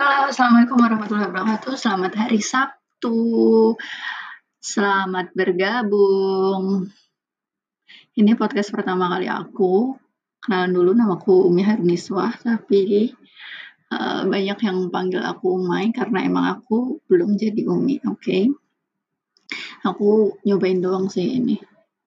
Halo, Assalamualaikum warahmatullahi wabarakatuh. Selamat hari Sabtu. Selamat bergabung. Ini podcast pertama kali aku. Kenalan dulu, namaku Umi Haruniswah, tapi uh, banyak yang panggil aku Umay karena emang aku belum jadi Umi, oke? Okay? Aku nyobain doang sih ini.